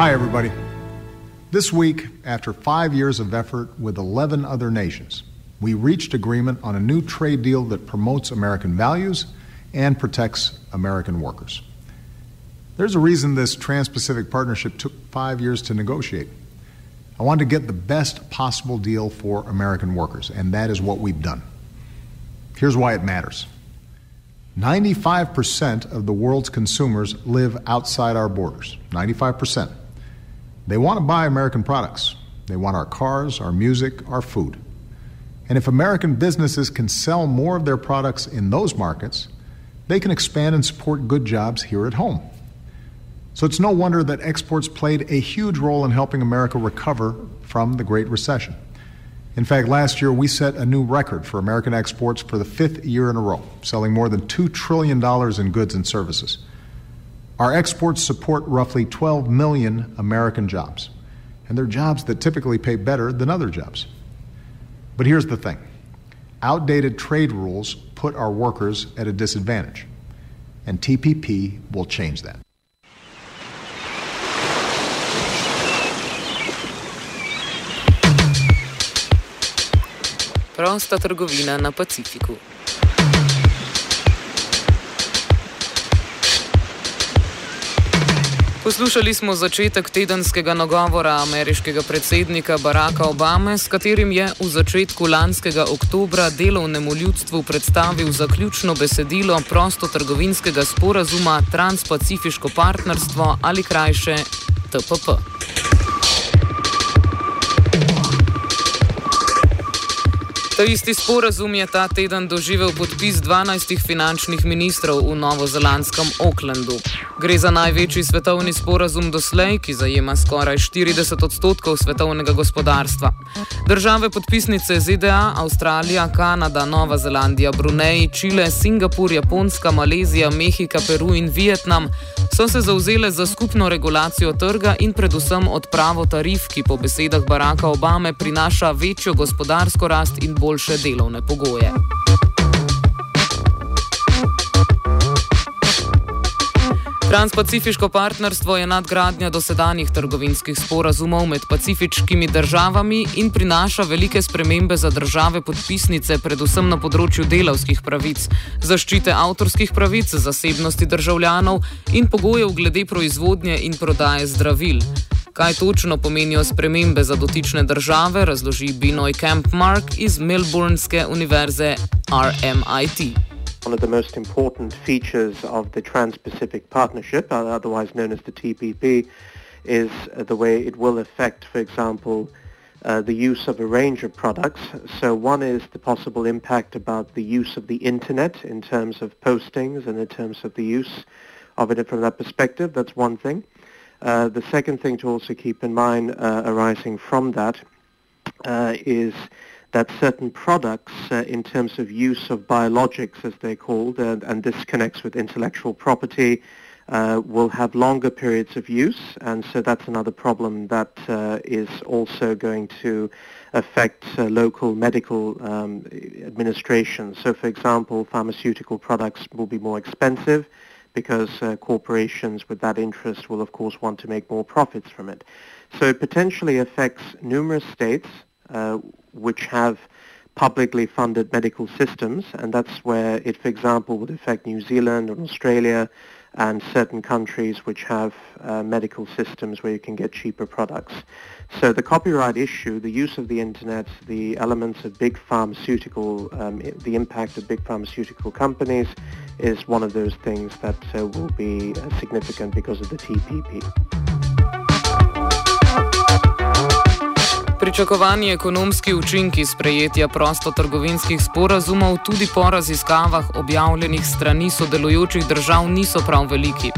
Hi, everybody. This week, after five years of effort with 11 other nations, we reached agreement on a new trade deal that promotes American values and protects American workers. There's a reason this Trans Pacific Partnership took five years to negotiate. I wanted to get the best possible deal for American workers, and that is what we've done. Here's why it matters 95% of the world's consumers live outside our borders. 95%. They want to buy American products. They want our cars, our music, our food. And if American businesses can sell more of their products in those markets, they can expand and support good jobs here at home. So it's no wonder that exports played a huge role in helping America recover from the Great Recession. In fact, last year we set a new record for American exports for the fifth year in a row, selling more than $2 trillion in goods and services. Our exports support roughly 12 million American jobs, and they're jobs that typically pay better than other jobs. But here's the thing outdated trade rules put our workers at a disadvantage, and TPP will change that. Prosta trgovina na Pacifiku. Poslušali smo začetek tedenskega nagovora ameriškega predsednika Baracka Obame, s katerim je v začetku lanskega oktobra delovnemu ljudstvu predstavil zaključno besedilo prostotrgovinskega sporazuma Trans-Pacifiško partnerstvo ali krajše TPP. Ta isti sporazum je ta teden doživel podpis 12 finančnih ministrov v novozelandskem Aucklandu. Gre za največji svetovni sporazum doslej, ki zajema skoraj 40 odstotkov svetovnega gospodarstva. Države podpisnice ZDA, Avstralija, Kanada, Nova Zelandija, Brunei, Čile, Singapur, Japonska, Malezija, Mehika, Peru in Vietnam so se zauzele za skupno regulacijo trga in predvsem odpravo tarif, ki po besedah Baracka Obame prinaša večjo gospodarsko rast in boljše delovne pogoje. Transpacifiško partnerstvo je nadgradnja dosedanjih trgovinskih sporazumov med pacifiškimi državami in prinaša velike spremembe za države podpisnice, predvsem na področju delavskih pravic, zaščite avtorskih pravic, zasebnosti državljanov in pogojev glede proizvodnje in prodaje zdravil. Kaj točno pomenijo spremembe za dotične države, razloži Binoy Campmark iz Melbournske univerze RMIT. One of the most important features of the Trans-Pacific Partnership, uh, otherwise known as the TPP, is uh, the way it will affect, for example, uh, the use of a range of products. So one is the possible impact about the use of the internet in terms of postings and in terms of the use of it from that perspective. That's one thing. Uh, the second thing to also keep in mind uh, arising from that uh, is that certain products, uh, in terms of use of biologics, as they're called, and, this connects with intellectual property, will have longer periods of use, and so that's another problem that is also going to affect uh, local medical um, administration. So, for example, pharmaceutical products will be more expensive because uh, corporations with that interest will, of course, want to make more profits from it. So it potentially affects numerous states uh, which have publicly funded medical systems, and that's where it, for example, would affect New Zealand and Australia and certain countries which have uh, medical systems where you can get cheaper products. So the copyright issue, the use of the internet, the elements of big pharmaceutical, um, the impact of big pharmaceutical companies is one of those things that uh, will be uh, significant because of the TPP. Pričakovani ekonomski učinki sprejetja prostotrgovinskih sporazumov tudi po raziskavah objavljenih strani sodelujočih držav niso prav veliki.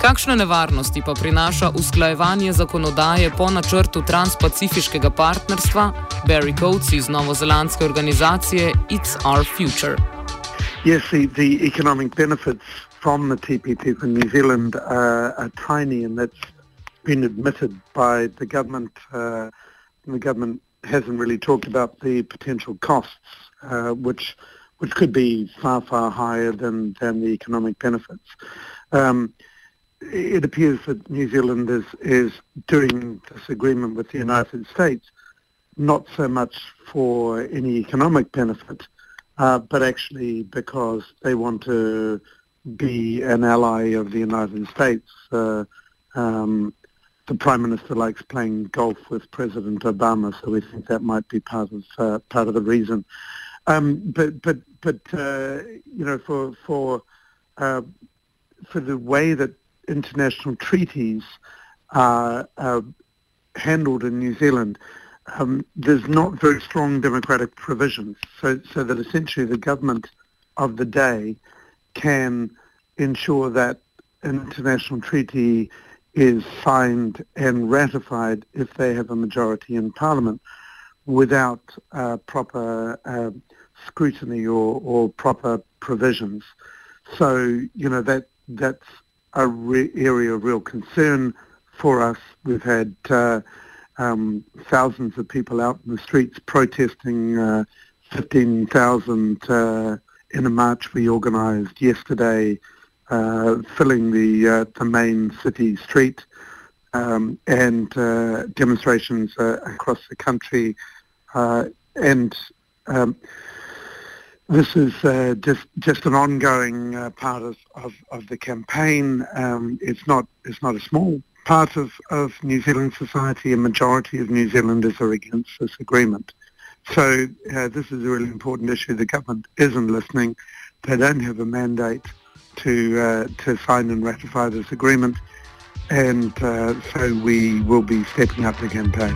Kakšne nevarnosti pa prinaša usklajevanje zakonodaje po načrtu transpacifiškega partnerstva Barry Coates iz novozelandske organizacije It's Our Future? Yes, the, the economic benefits from the TPP for New Zealand are, are tiny and that's been admitted by the government. Uh, the government hasn't really talked about the potential costs, uh, which which could be far far higher than than the economic benefits. Um, it appears that New Zealand is is doing this agreement with the United States not so much for any economic benefit, uh, but actually because they want to be an ally of the United States. Uh, um, the Prime Minister likes playing golf with President Obama, so we think that might be part of uh, part of the reason. Um, but but but uh, you know for for uh, for the way that international treaties are, are handled in New Zealand, um, there's not very strong democratic provisions. So so that essentially the government of the day can ensure that an international treaty is signed and ratified if they have a majority in Parliament without uh, proper uh, scrutiny or, or, proper provisions. So, you know, that that's a re- area of real concern for us. We've had uh, um, thousands of people out in the streets protesting, uh, 15,000 uh, in a march we organised yesterday uh, filling the uh, the main city street um, and uh, demonstrations across the country. and um, this is uh, just just an ongoing uh, part of, of, of, the campaign. Um, it's not it's not a small part of, of New Zealand society. A majority of New Zealanders are against this agreement. So uh, this is a really important issue. The government isn't listening. They don't have a mandate to uh, to sign and ratify this agreement, and uh, so we will be stepping up the campaign.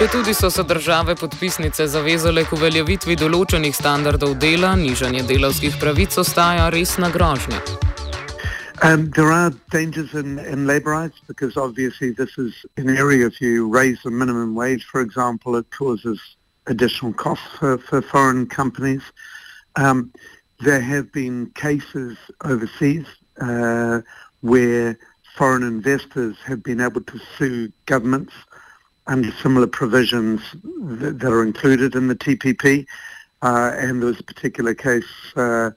Če tudi so se države podpisnice zavezale k uveljavitvi določenih standardov dela, nižanje delovskih pravic ostaja resna grožnja. Um, there are dangers in, in labour rights because obviously this is an area if you raise the minimum wage, for example, it causes additional costs for, for foreign companies. Um, there have been cases overseas uh, where foreign investors have been able to sue governments under similar provisions that, that are included in the TPP. Uh, and there was a particular case uh,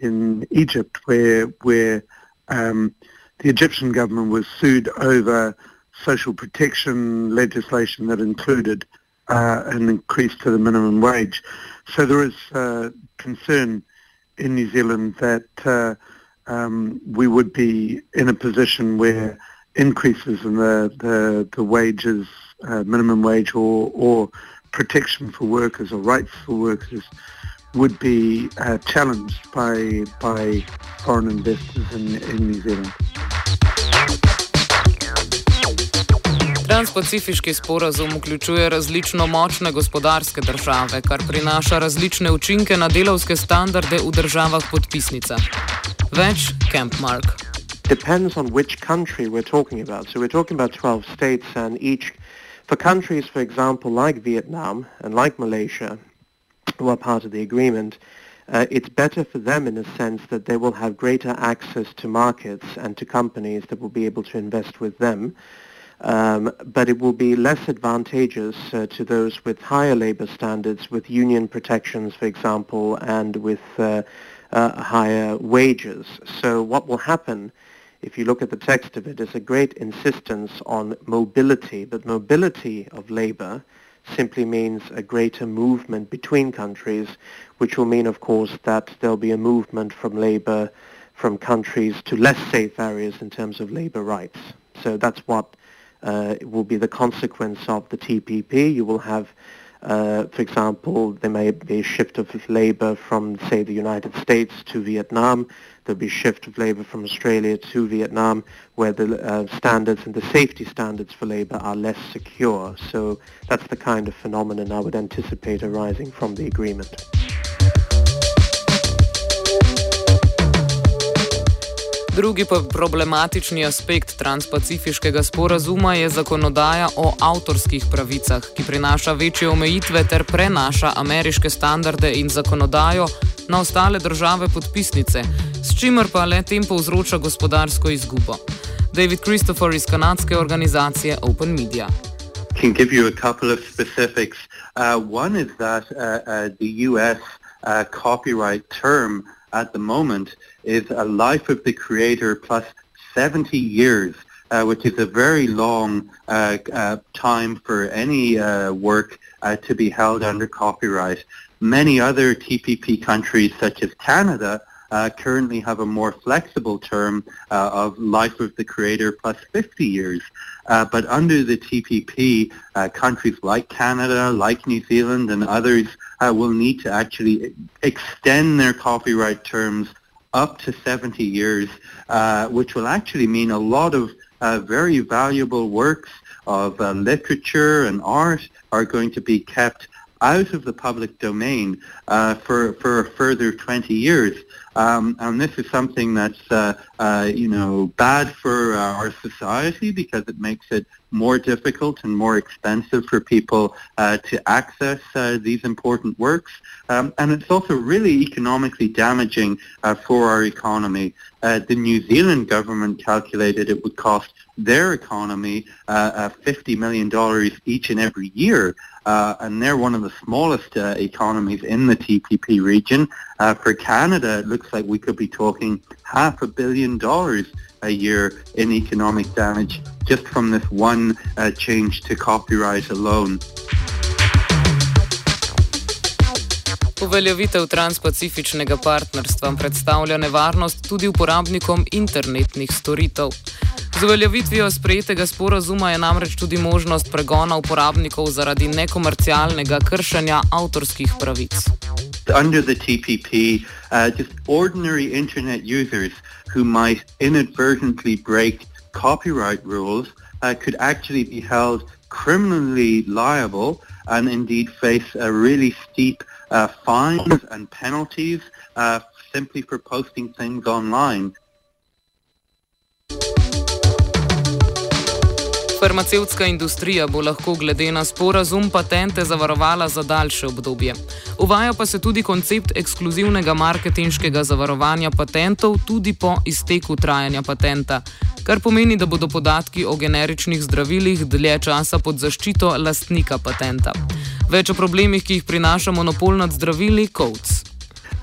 in Egypt where where um, the Egyptian government was sued over social protection legislation that included uh, an increase to the minimum wage. So there is uh, concern in New Zealand that uh, um, we would be in a position where increases in the, the, the wages, uh, minimum wage or, or protection for workers or rights for workers would be uh, challenged by, by foreign investors in, in New Zealand. Transpacifiški sporazum vključuje različno močne gospodarske države, kar prinaša različne učinke na delovske standarde v državah podpisnicah. Več Camp Mark. Depends on which country we're talking about. So we're talking about 12 states and each, for countries, for example, like Vietnam and like Malaysia, who are part of the agreement, uh, it's better for them in a sense that they will have greater access to markets and to companies that will be able to invest with them. Um, but it will be less advantageous uh, to those with higher labor standards, with union protections, for example, and with uh, uh, higher wages. So what will happen, if you look at the text of it, is a great insistence on mobility, but mobility of labor simply means a greater movement between countries, which will mean, of course, that there'll be a movement from labor from countries to less safe areas in terms of labor rights. So that's what uh, will be the consequence of the TPP. You will have Uh, for example, there may be a shift of labor from, say, the United States to Vietnam. There'll be shift of labor from Australia to Vietnam, where the uh, standards and the safety standards for labor are less secure. So that's the kind of phenomenon I would anticipate arising from the agreement. Drugi problematični aspekt transpacifiškega sporazuma je zakonodaja o avtorskih pravicah, ki prinaša večje omejitve ter prenaša ameriške standarde in zakonodajo na ostale države podpisnice, s čimer pa le tem povzroča gospodarsko izgubo. David Christopher iz kanadske organizacije Open Media. Can give you a couple of specifics. Uh, one is that uh, uh, the U.S. Uh, copyright term at the moment is a life of the creator plus 70 years, uh, which is a very long uh, uh, time for any uh, work to be held under copyright. Many other TPP countries, such as Canada, uh, currently have a more flexible term uh, of life of the creator plus 50 years. Uh, but under the TPP, countries like Canada, like New Zealand and others will need to actually extend their copyright terms up to 70 years, uh, which will actually mean a lot of very valuable works of literature and art are going to be kept out of the public domain uh, for for a further 20 years. Um, and this is something that's uh, uh, you know bad for uh, our society because it makes it more difficult and more expensive for people uh, to access uh, these important works. Um, and it's also really economically damaging for our economy. the New Zealand government calculated it would cost their economy $50 million each and every year uh, and they're one of the smallest uh, economies in the TPP region. Uh, for Canada, it looks like we could be talking half a billion dollars a year in economic damage just from this one uh, change to copyright alone. Uveljavitev transpacifičnega partnerstva predstavlja nevarnost tudi uporabnikom internetnih storitev. Z uveljavitvijo sprejetega sporazuma je namreč tudi možnost pregona uporabnikov zaradi nekomercialnega kršenja avtorskih pravic. Under the TPP, uh, just ordinary internet users who might inadvertently break copyright rules uh, could actually be held criminally liable and indeed face a really steep uh, fines and penalties uh, simply for posting things online. Farmacevtska industrija bo lahko glede na sporazum patente zavarovala za daljše obdobje. Uvaja pa se tudi koncept ekskluzivnega marketinškega zavarovanja patentov tudi po izteku trajanja patenta, kar pomeni, da bodo podatki o generičnih zdravilih dlje časa pod zaščito lastnika patenta. Več o problemih, ki jih prinaša monopol nad zdravili, Coates.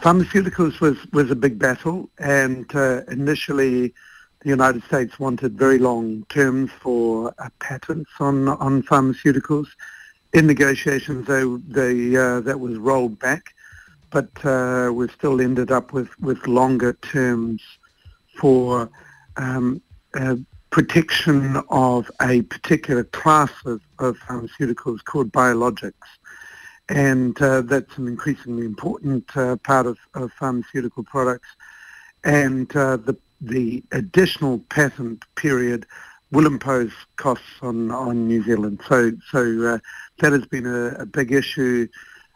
Pharmaceuticals was, was a big battle and uh, initially the United States wanted very long terms for uh, patents on on pharmaceuticals. In negotiations, they, they uh, that was rolled back, but uh, we still ended up with, with longer terms for um, uh, protection of a particular class of, of pharmaceuticals called biologics. And uh, that's an increasingly important uh, part of, of pharmaceutical products. And the the additional patent period will impose costs on, on New Zealand. So, so uh, that has been a, a big issue.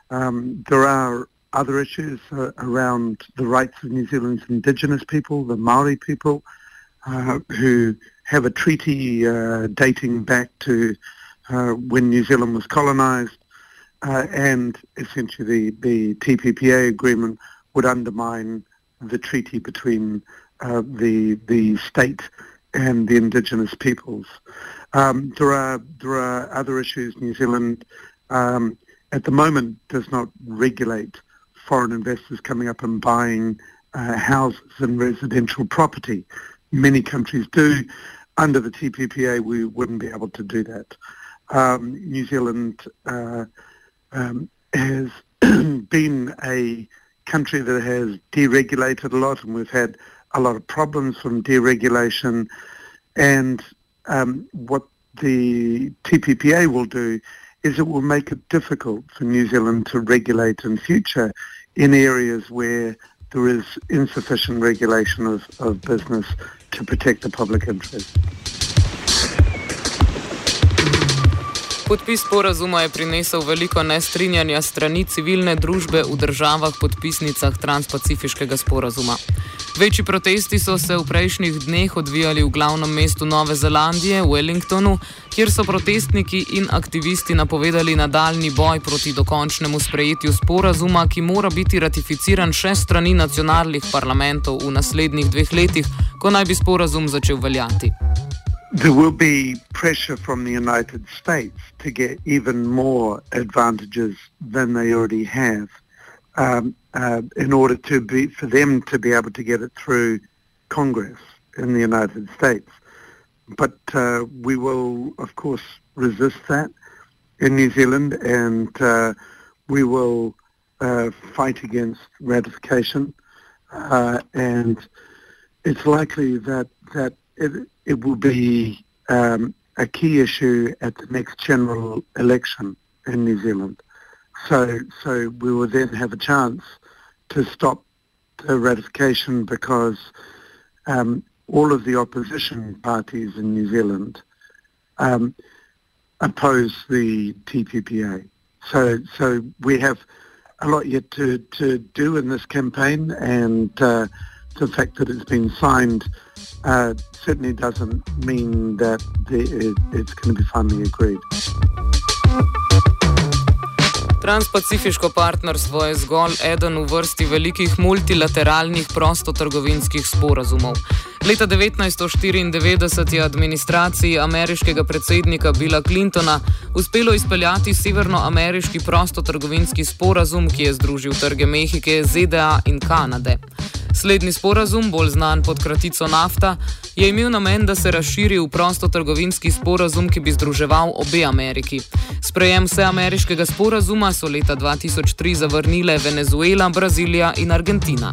Um, there are other issues uh, around the rights of New Zealand's indigenous people, the Maori people, uh, who have a treaty uh, dating back to uh, when New Zealand was colonised, uh, and essentially the, the TPPA agreement would undermine the treaty between uh, the the state and the indigenous peoples. Um, there are there are other issues. New Zealand um, at the moment does not regulate foreign investors coming up and buying uh, houses and residential property. Many countries do. Under the TPPA, we wouldn't be able to do that. Um, New Zealand uh, um, has been a country that has deregulated a lot, and we've had a lot of problems from deregulation. And um, what the TPPA will do is it will make it difficult for New Zealand to regulate in future in areas where there is insufficient regulation of, of business to protect the public interest. Podpis sporazuma je prinesel veliko nestrinjanja strani civilne družbe v državah podpisnicah transpacifiškega sporazuma. Večji protesti so se v prejšnjih dneh odvijali v glavnem mestu Nove Zelandije, Wellingtonu, kjer so protestniki in aktivisti napovedali nadaljni boj proti dokončnemu sprejetju sporazuma, ki mora biti ratificiran še strani nacionalnih parlamentov v naslednjih dveh letih, ko naj bi sporazum začel veljati. there will be pressure from the United States to get even more advantages than they already have um, uh, in order to be for them to be able to get it through Congress in the United States. But uh, we will, of course, resist that in New Zealand, and uh, we will uh, fight against ratification. Uh, and it's likely that that it, it will be um, a key issue at the next general election in New Zealand. So, so we will then have a chance to stop the ratification because um, all of the opposition parties in New Zealand um, oppose the TPPA. So, so we have a lot yet to, to do in this campaign, and uh, the fact that it's been signed uh, certainly doesn't mean that the, it, it's going to be finally agreed. Transpacifiško partnerstvo je zgolj eden v vrsti velikih multilateralnih prostotrgovinskih sporazumov. Leta 1994 je administraciji ameriškega predsednika Billa Clintona uspelo izpeljati severnoameriški prostotrgovinski sporazum, ki je združil trge Mehike, ZDA in Kanade. Slednji sporazum, bolj znan pod kratico NAFTA, je imel namen, da se razširi v prostotrgovinski sporazum, ki bi združeval obe Ameriki. Sprejem vseameriškega sporazuma so leta 2003 zavrnile Venezuela, Brazilija in Argentina.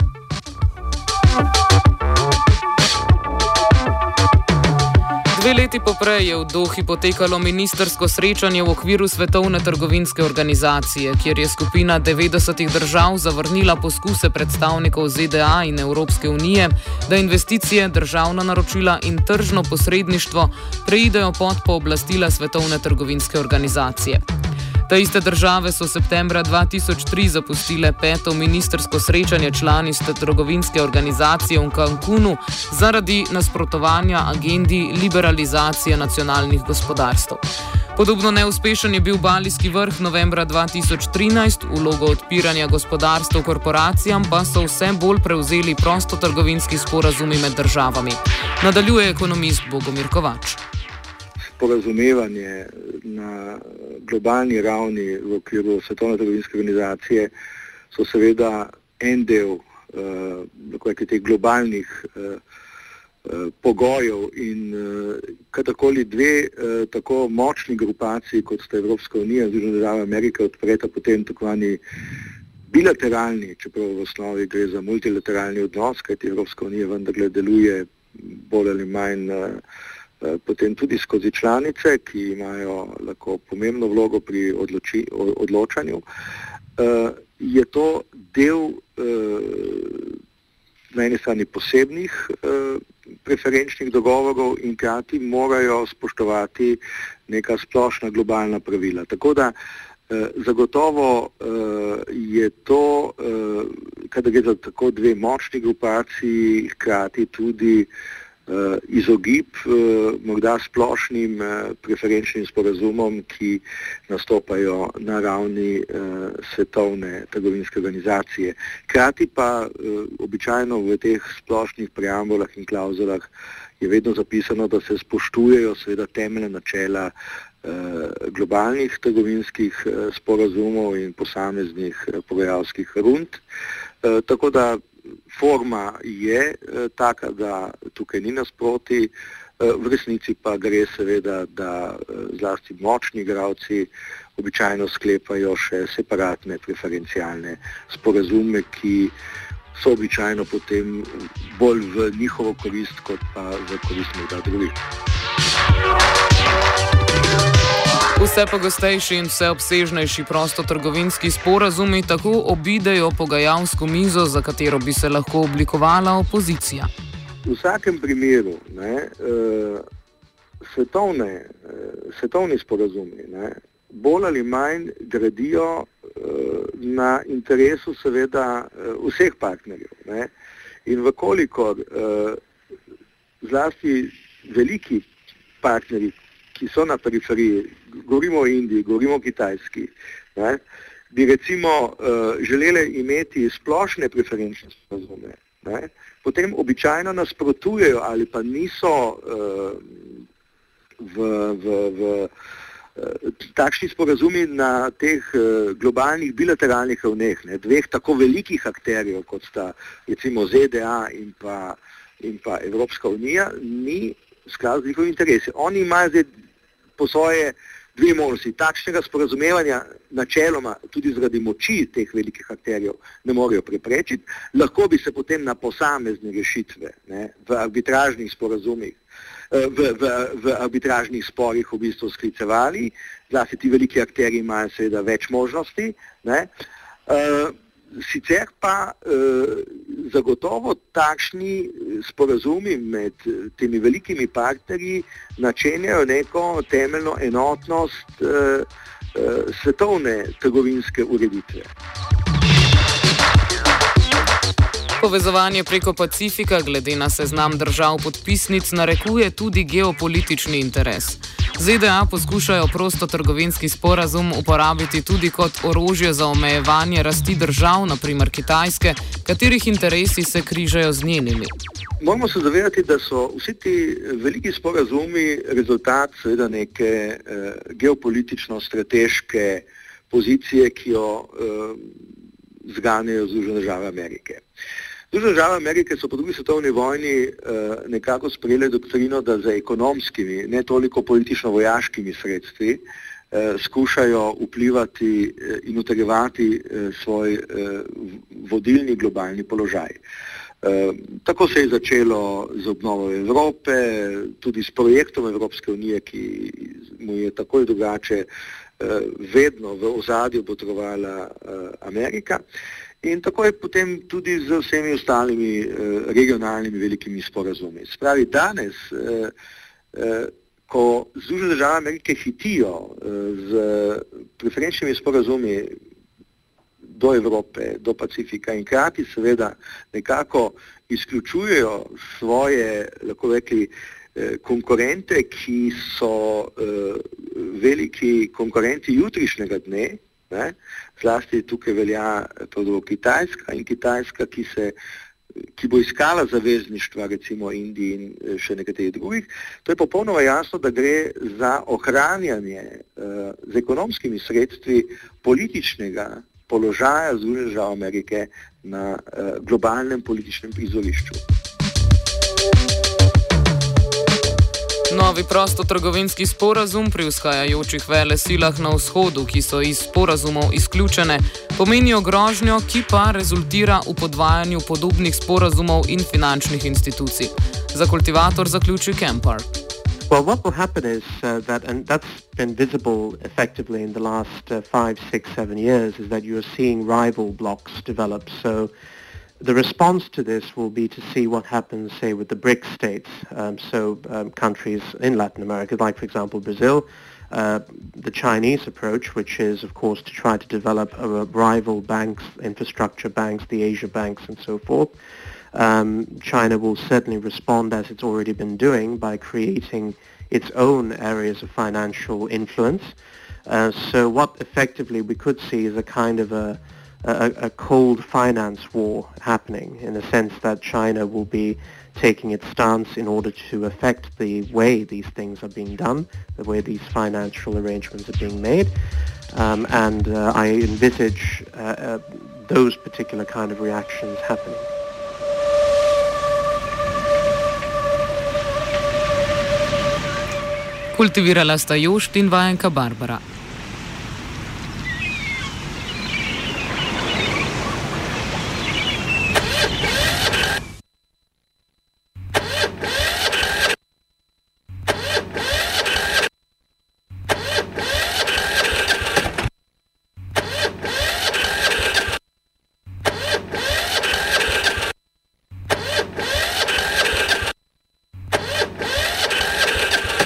Dve leti poprej je v Dohi potekalo ministersko srečanje v okviru Svetovne trgovinske organizacije, kjer je skupina 90 držav zavrnila poskuse predstavnikov ZDA in Evropske unije, da investicije, državna naročila in tržno posredništvo preidejo pod pooblastila Svetovne trgovinske organizacije. Te iste države so septembra 2003 zapustile peto ministersko srečanje članiste trgovinske organizacije v Cancunu zaradi nasprotovanja agendi liberalizacije nacionalnih gospodarstv. Podobno neuspešen je bil balijski vrh novembra 2013, vlogo odpiranja gospodarstva korporacijam pa so vse bolj prevzeli prostotrgovinski sporazumi med državami. Nadaljuje ekonomist Bogomir Kovač sporazumevanje na globalni ravni v okviru Svetovne trgovinske organizacije so seveda en del uh, teh globalnih uh, uh, pogojev in uh, katakoli dve uh, tako močni grupaciji, kot sta Evropska unija in Združene države Amerike, odpreta potem tako vani bilateralni, čeprav v osnovi gre za multilateralni odnos, kajti Evropska unija vendarle deluje bolj ali manj Eh, potem tudi skozi članice, ki imajo lahko pomembno vlogo pri odloči, odločanju, eh, je to del eh, na eni strani posebnih preferenčnih dogovorov in krati morajo spoštovati neka splošna globalna pravila. Tako da zagotovo je to, kadar gre za tako dve močni grupaciji, hkrati tudi uh, izogib uh, morda splošnim uh, preferenčnim sporazumom, ki nastopajo na ravni svetovne trgovinske organizacije. Krati pa običajno v teh splošnih preambulah in klauzulah je vedno zapisano, da se spoštujejo seveda temeljne načela globalnih trgovinskih sporazumov in posameznih pogajalskih rund. Tako da forma je eh, taka, da tukaj ni nasproti, eh, v resnici pa gre seveda, da eh, zlasti močni igravci običajno sklepajo še separatne preferencialne sporazume, ki so običajno potem bolj v njihovo korist, kot pa v korist morda drugih. Vse pogostejši in vse obsežnejši prostotrgovinski sporazumi tako obidejo pogajalsko mizo, za katero bi se lahko oblikovala opozicija. V vsakem primeru ne, uh, svetovne, uh, svetovni sporazumi ne, bolj ali manj gradijo uh, na interesu seveda vseh partnerjev. Ne. In vkolikor zlasti veliki partnerji, ki so na periferiji, govorimo o Indiji, govorimo o Kitajski, ne, bi recimo uh, želeli imeti splošne preferenčne sporazume, potem običajno nasprotujejo ali pa niso uh, v, v, v uh, takšni sporazumi na teh globalnih bilateralnih ravneh, ne, dveh tako velikih akterjev, kot sta recimo ZDA in pa, in pa Evropska unija, ni sklad z njihovimi interesi. Oni imajo zdaj po svoje dve možnosti. Takšnega sporazumevanja načeloma tudi zaradi moči teh velikih akterjev ne morejo preprečiti. Lahko bi se potem na posamezne rešitve ne, v arbitražnih sporazumih, eh, v, v, v arbitražnih sporih v bistvu sklicevali. Zlasti ti veliki akteri imajo seveda več možnosti. Ne. Uh, sicer pa uh, zagotovo takšni eh, sporazumi med eh, temi velikimi partnerji načenjajo neko temeljno enotnost uh, uh, svetovne trgovinske ureditve. Povezovanje preko Pacifika, glede na seznam držav podpisnic, narekuje tudi geopolitični interes. ZDA poskušajo prostotrgovinski sporazum uporabiti tudi kot orožje za omejevanje rasti držav, naprimer Kitajske, katerih interesi se križajo z njenimi. Moramo se zavedati, da so vsi ti veliki sporazumi rezultat seveda neke eh, geopolitično-strateške pozicije, ki jo eh, zganjajo Združene države Amerike. Združene države Amerike so po drugi svetovni vojni eh, nekako sprejeli doktrino, da za ekonomskimi, ne toliko politično-vojaškimi sredstvi eh, skušajo vplivati eh, in utrjevati eh, svoj eh, vodilni globalni položaj. Eh, tako se je začelo z obnovo Evrope, tudi s projektom Evropske unije, ki mu je tako in drugače eh, vedno v ozadju potrovala eh, Amerika. In tako je potem tudi z vsemi ostalimi eh, regionalnimi velikimi sporazumi. Spravi danes, eh, eh, ko Združene države Amerike hitijo eh, z preferenčnimi sporazumi do Evrope, do Pacifika in krati seveda nekako izključujejo svoje, lahko rekli, eh, konkurente, ki so eh, veliki konkurenti jutrišnjega dne, Ne? Zlasti tukaj velja pravzaprav Kitajska in Kitajska, ki, se, ki bo iskala zavezništva recimo Indiji in eh, še nekaterih drugih. To je popolnoma jasno, da gre za ohranjanje uh, z ekonomskimi sredstvi političnega položaja Združenih držav Amerike na uh, globalnem političnem prizorišču. Novi prostotrgovinski sporazum pri vzhajajočih vele silah na vzhodu, ki so iz sporazumov izključene, pomenijo grožnjo, ki pa rezultira v podvajanju podobnih sporazumov in finančnih institucij. Za kultivator zaključi Kempar. Well, what will happen is uh, that, and that's been visible effectively in the last uh, five, six, seven years, is that you're seeing rival blocks develop. So The response to this will be to see what happens, say, with the BRIC states, um, so um, countries in Latin America, like, for example, Brazil, uh, the Chinese approach, which is, of course, to try to develop a rival banks, infrastructure banks, the Asia banks, and so forth. Um, China will certainly respond, as it's already been doing, by creating its own areas of financial influence. Uh, so what effectively we could see is a kind of a a, a cold finance war happening in the sense that China will be taking its stance in order to affect the way these things are being done, the way these financial arrangements are being made. Um, and uh, I envisage uh, uh, those particular kind of reactions happening. Kultivirala sta Jošt in vajenka Barbara.